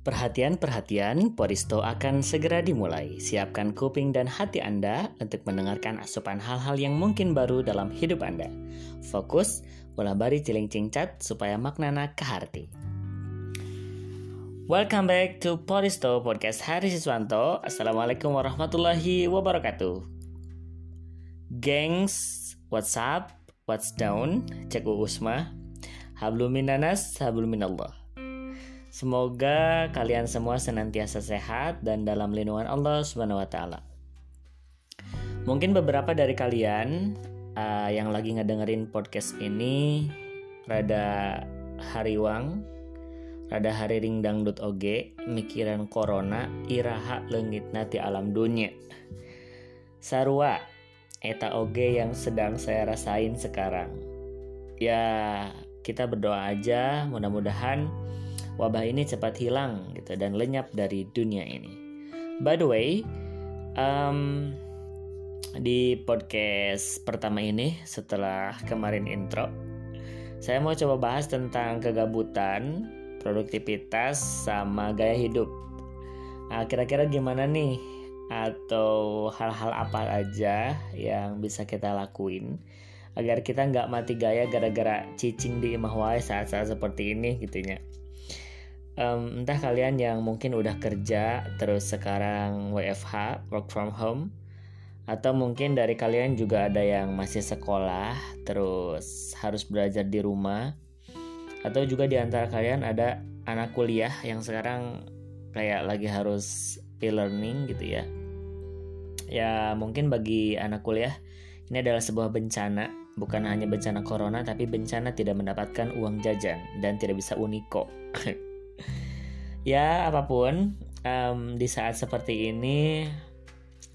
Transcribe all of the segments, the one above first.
Perhatian-perhatian, Poristo akan segera dimulai. Siapkan kuping dan hati Anda untuk mendengarkan asupan hal-hal yang mungkin baru dalam hidup Anda. Fokus, ulah bari ciling cingcat supaya maknana keharti. Welcome back to Poristo Podcast Hari Siswanto. Assalamualaikum warahmatullahi wabarakatuh. Gengs, what's up? What's down? Cek Usma. Habluminanas, habluminallah. Semoga kalian semua senantiasa sehat dan dalam lindungan Allah Subhanahu wa taala. Mungkin beberapa dari kalian uh, yang lagi ngedengerin podcast ini rada hariwang, rada hari ring dangdut oge, mikiran corona iraha lengit nati alam dunia. Sarua, eta oge yang sedang saya rasain sekarang. Ya, kita berdoa aja mudah-mudahan wabah ini cepat hilang gitu dan lenyap dari dunia ini. By the way, um, di podcast pertama ini setelah kemarin intro, saya mau coba bahas tentang kegabutan, produktivitas, sama gaya hidup. Nah, kira-kira gimana nih? Atau hal-hal apa aja yang bisa kita lakuin agar kita nggak mati gaya gara-gara cicing di imah saat-saat seperti ini gitunya um, entah kalian yang mungkin udah kerja terus sekarang WFH work from home atau mungkin dari kalian juga ada yang masih sekolah terus harus belajar di rumah atau juga di antara kalian ada anak kuliah yang sekarang kayak lagi harus e-learning gitu ya. Ya mungkin bagi anak kuliah ini adalah sebuah bencana bukan hanya bencana corona tapi bencana tidak mendapatkan uang jajan dan tidak bisa uniko ya apa pun um, di saat seperti ini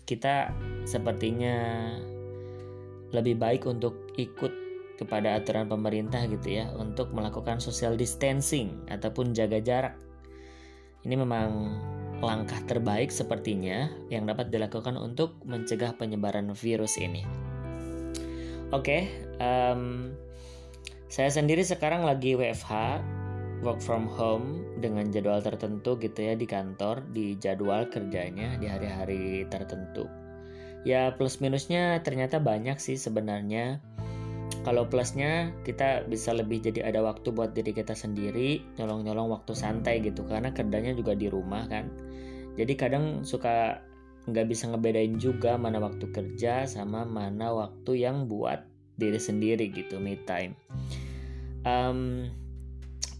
kita sepertinya lebih baik untuk ikut kepada aturan pemerintah gitu ya untuk melakukan social distancing ataupun jaga jarak. Ini memang langkah terbaik sepertinya yang dapat dilakukan untuk mencegah penyebaran virus ini. Oke, okay, um, saya sendiri sekarang lagi WFH work from home dengan jadwal tertentu gitu ya di kantor di jadwal kerjanya di hari-hari tertentu. Ya plus minusnya ternyata banyak sih sebenarnya. Kalau plusnya kita bisa lebih jadi ada waktu buat diri kita sendiri nyolong-nyolong waktu santai gitu karena kerjanya juga di rumah kan. Jadi kadang suka nggak bisa ngebedain juga mana waktu kerja sama mana waktu yang buat diri sendiri gitu me time. Um,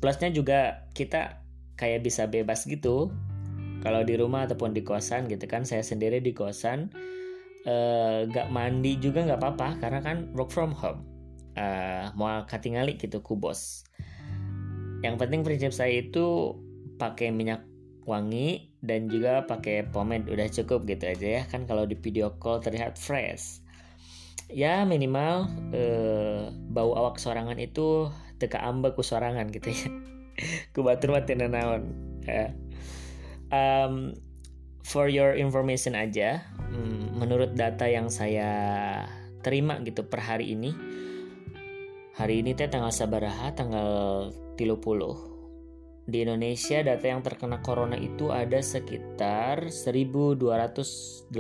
plusnya juga kita kayak bisa bebas gitu. Kalau di rumah ataupun di kosan gitu kan saya sendiri di kosan uh, gak mandi juga nggak apa-apa karena kan work from home. Uh, mau katingali gitu ku bos. Yang penting prinsip saya itu pakai minyak wangi dan juga pakai pomade udah cukup gitu aja ya. Kan kalau di video call terlihat fresh. Ya minimal uh, bau awak sorangan itu teka ambek ku sorangan gitu ya. Ku batur mati naon. Ya. um, for your information aja hmm, menurut data yang saya terima gitu per hari ini hari ini teh tanggal sabaraha tanggal 30 di Indonesia data yang terkena corona itu ada sekitar 1285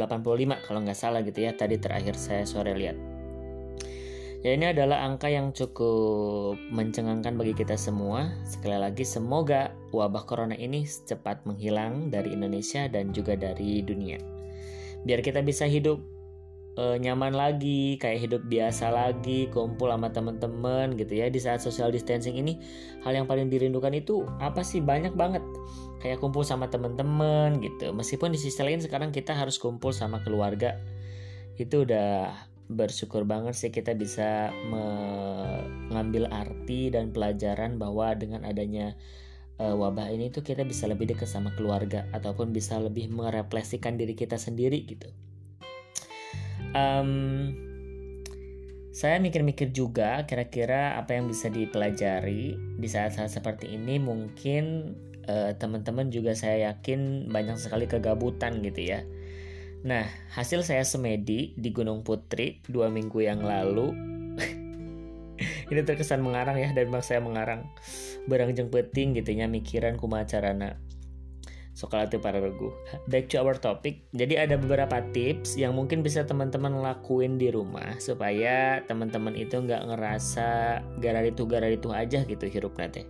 kalau nggak salah gitu ya tadi terakhir saya sore lihat Ya ini adalah angka yang cukup mencengangkan bagi kita semua. Sekali lagi semoga wabah corona ini cepat menghilang dari Indonesia dan juga dari dunia. Biar kita bisa hidup e, nyaman lagi, kayak hidup biasa lagi, kumpul sama teman-teman gitu ya. Di saat social distancing ini, hal yang paling dirindukan itu apa sih? Banyak banget. Kayak kumpul sama teman-teman gitu. Meskipun di sisi lain sekarang kita harus kumpul sama keluarga. Itu udah bersyukur banget sih kita bisa mengambil arti dan pelajaran bahwa dengan adanya uh, wabah ini tuh kita bisa lebih dekat sama keluarga ataupun bisa lebih merefleksikan diri kita sendiri gitu. Um, saya mikir-mikir juga kira-kira apa yang bisa dipelajari di saat-saat seperti ini mungkin uh, teman-teman juga saya yakin banyak sekali kegabutan gitu ya Nah, hasil saya semedi di Gunung Putri dua minggu yang lalu. ini terkesan mengarang ya dan bang saya mengarang. Barang jeng peting gitu ya mikiran kumacarana. Soal itu para regu. Back to our topic. Jadi ada beberapa tips yang mungkin bisa teman-teman lakuin di rumah supaya teman-teman itu nggak ngerasa gara itu gara itu aja gitu hirup nanti.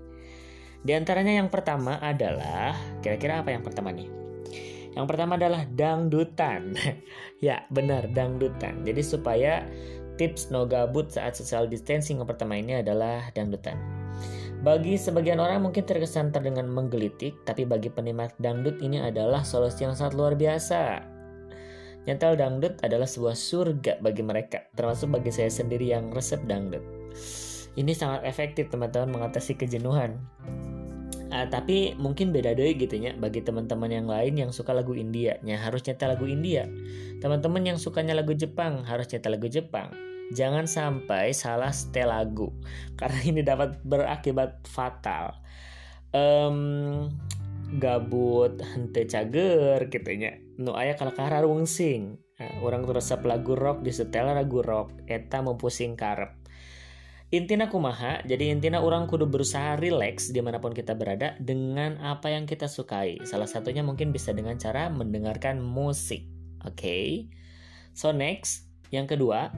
Di antaranya yang pertama adalah kira-kira apa yang pertama nih? Yang pertama adalah dangdutan. ya, benar dangdutan. Jadi supaya tips no gabut saat social distancing yang pertama ini adalah dangdutan. Bagi sebagian orang mungkin terkesan terdengar menggelitik, tapi bagi penikmat dangdut ini adalah solusi yang sangat luar biasa. Nyantel dangdut adalah sebuah surga bagi mereka, termasuk bagi saya sendiri yang resep dangdut. Ini sangat efektif teman-teman mengatasi kejenuhan. Uh, tapi mungkin beda deh gitu ya bagi teman-teman yang lain yang suka lagu India. Nya harus nyetel lagu India. Teman-teman yang sukanya lagu Jepang harus nyetel lagu Jepang. Jangan sampai salah setel lagu karena ini dapat berakibat fatal. Um, gabut hente cager gitu nya. Nu aya kalau kararung sing nah, orang resep lagu rock disetel lagu rock. Eta mempusing karep intina kumaha jadi intina orang kudu berusaha relax di mana pun kita berada dengan apa yang kita sukai salah satunya mungkin bisa dengan cara mendengarkan musik oke okay? so next yang kedua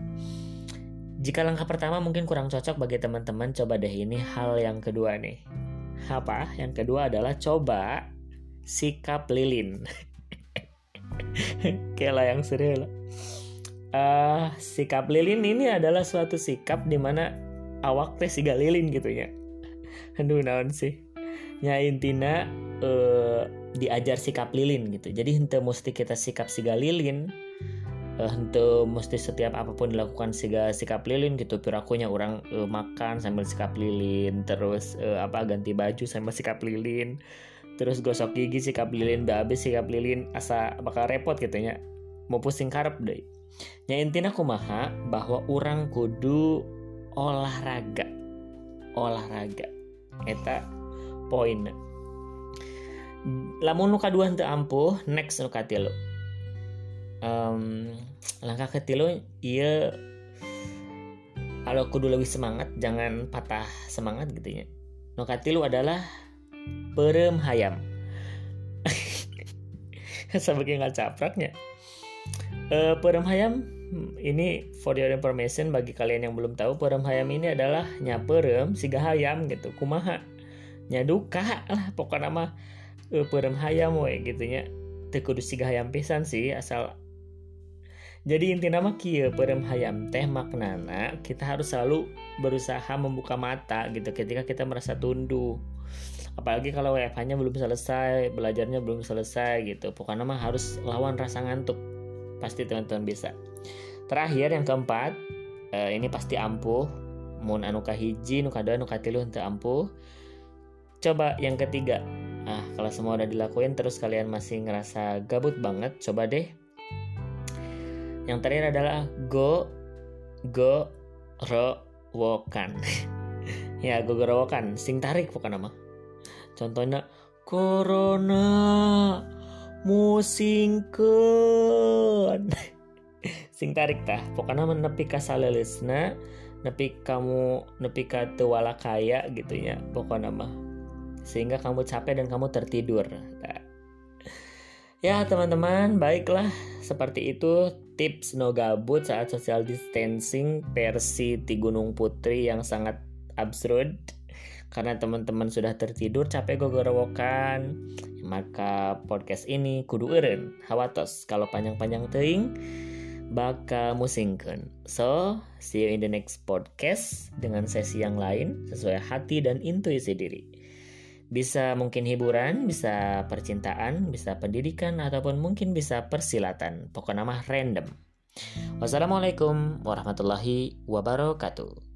jika langkah pertama mungkin kurang cocok bagi teman-teman, coba deh ini hal yang kedua nih. Apa? Yang kedua adalah coba sikap lilin. Kela yang lah. Uh, sikap lilin ini adalah suatu sikap di mana awak teh siga lilin gitu ya. Aduh naon sih. Nya intina uh, diajar sikap lilin gitu. Jadi henteu mesti kita sikap siga lilin, uh, mesti setiap apa pun dilakukan siga sikap lilin gitu pirakunya orang uh, makan sambil sikap lilin terus uh, apa ganti baju sambil sikap lilin terus gosok gigi sikap lilin habis sikap lilin asa bakal repot gitu ya mau pusing karep deh nya intinya kumaha bahwa orang kudu olahraga. Olahraga. Eta poin. Lamun nuka dua henteu ampuh next nuka tilu um, langkah ketilu iya kalau kudu lebih semangat jangan patah semangat gitu ya. No katilu adalah perem hayam. Sebagai nggak capraknya uh, perem hayam ini for your information bagi kalian yang belum tahu perem hayam ini adalah nyaperem siga hayam gitu kumaha? Nyaduka lah pokoknya nama uh, perem hayam we gitunya tekudu siga hayam sih asal. Jadi inti nama kia perem hayam teh maknana kita harus selalu berusaha membuka mata gitu ketika kita merasa tunduh apalagi kalau WFH-nya belum selesai belajarnya belum selesai gitu pokoknya mah harus lawan rasa ngantuk. Pasti teman-teman bisa terakhir yang keempat eh, ini pasti ampuh mun anu hiji nu kadua nu katilu henteu ampuh coba yang ketiga nah kalau semua udah dilakuin terus kalian masih ngerasa gabut banget coba deh yang terakhir adalah go go ro wokan. ya go go wokan. sing tarik bukan nama. Contohnya corona musingkeun. sing tarik tah. Pokoknya nepi ka saleuleusna, nepi kamu nepi ka tewala kaya gitu ya. Pokoknya mah sehingga kamu capek dan kamu tertidur. Nah. Ya teman-teman, baiklah seperti itu tips no gabut saat social distancing versi di Gunung Putri yang sangat absurd karena teman-teman sudah tertidur capek gogorowokan maka podcast ini kudu eren hawatos kalau panjang-panjang teing bakal musingkan so see you in the next podcast dengan sesi yang lain sesuai hati dan intuisi diri bisa mungkin hiburan, bisa percintaan, bisa pendidikan, ataupun mungkin bisa persilatan. Pokoknya nama random. Wassalamualaikum warahmatullahi wabarakatuh.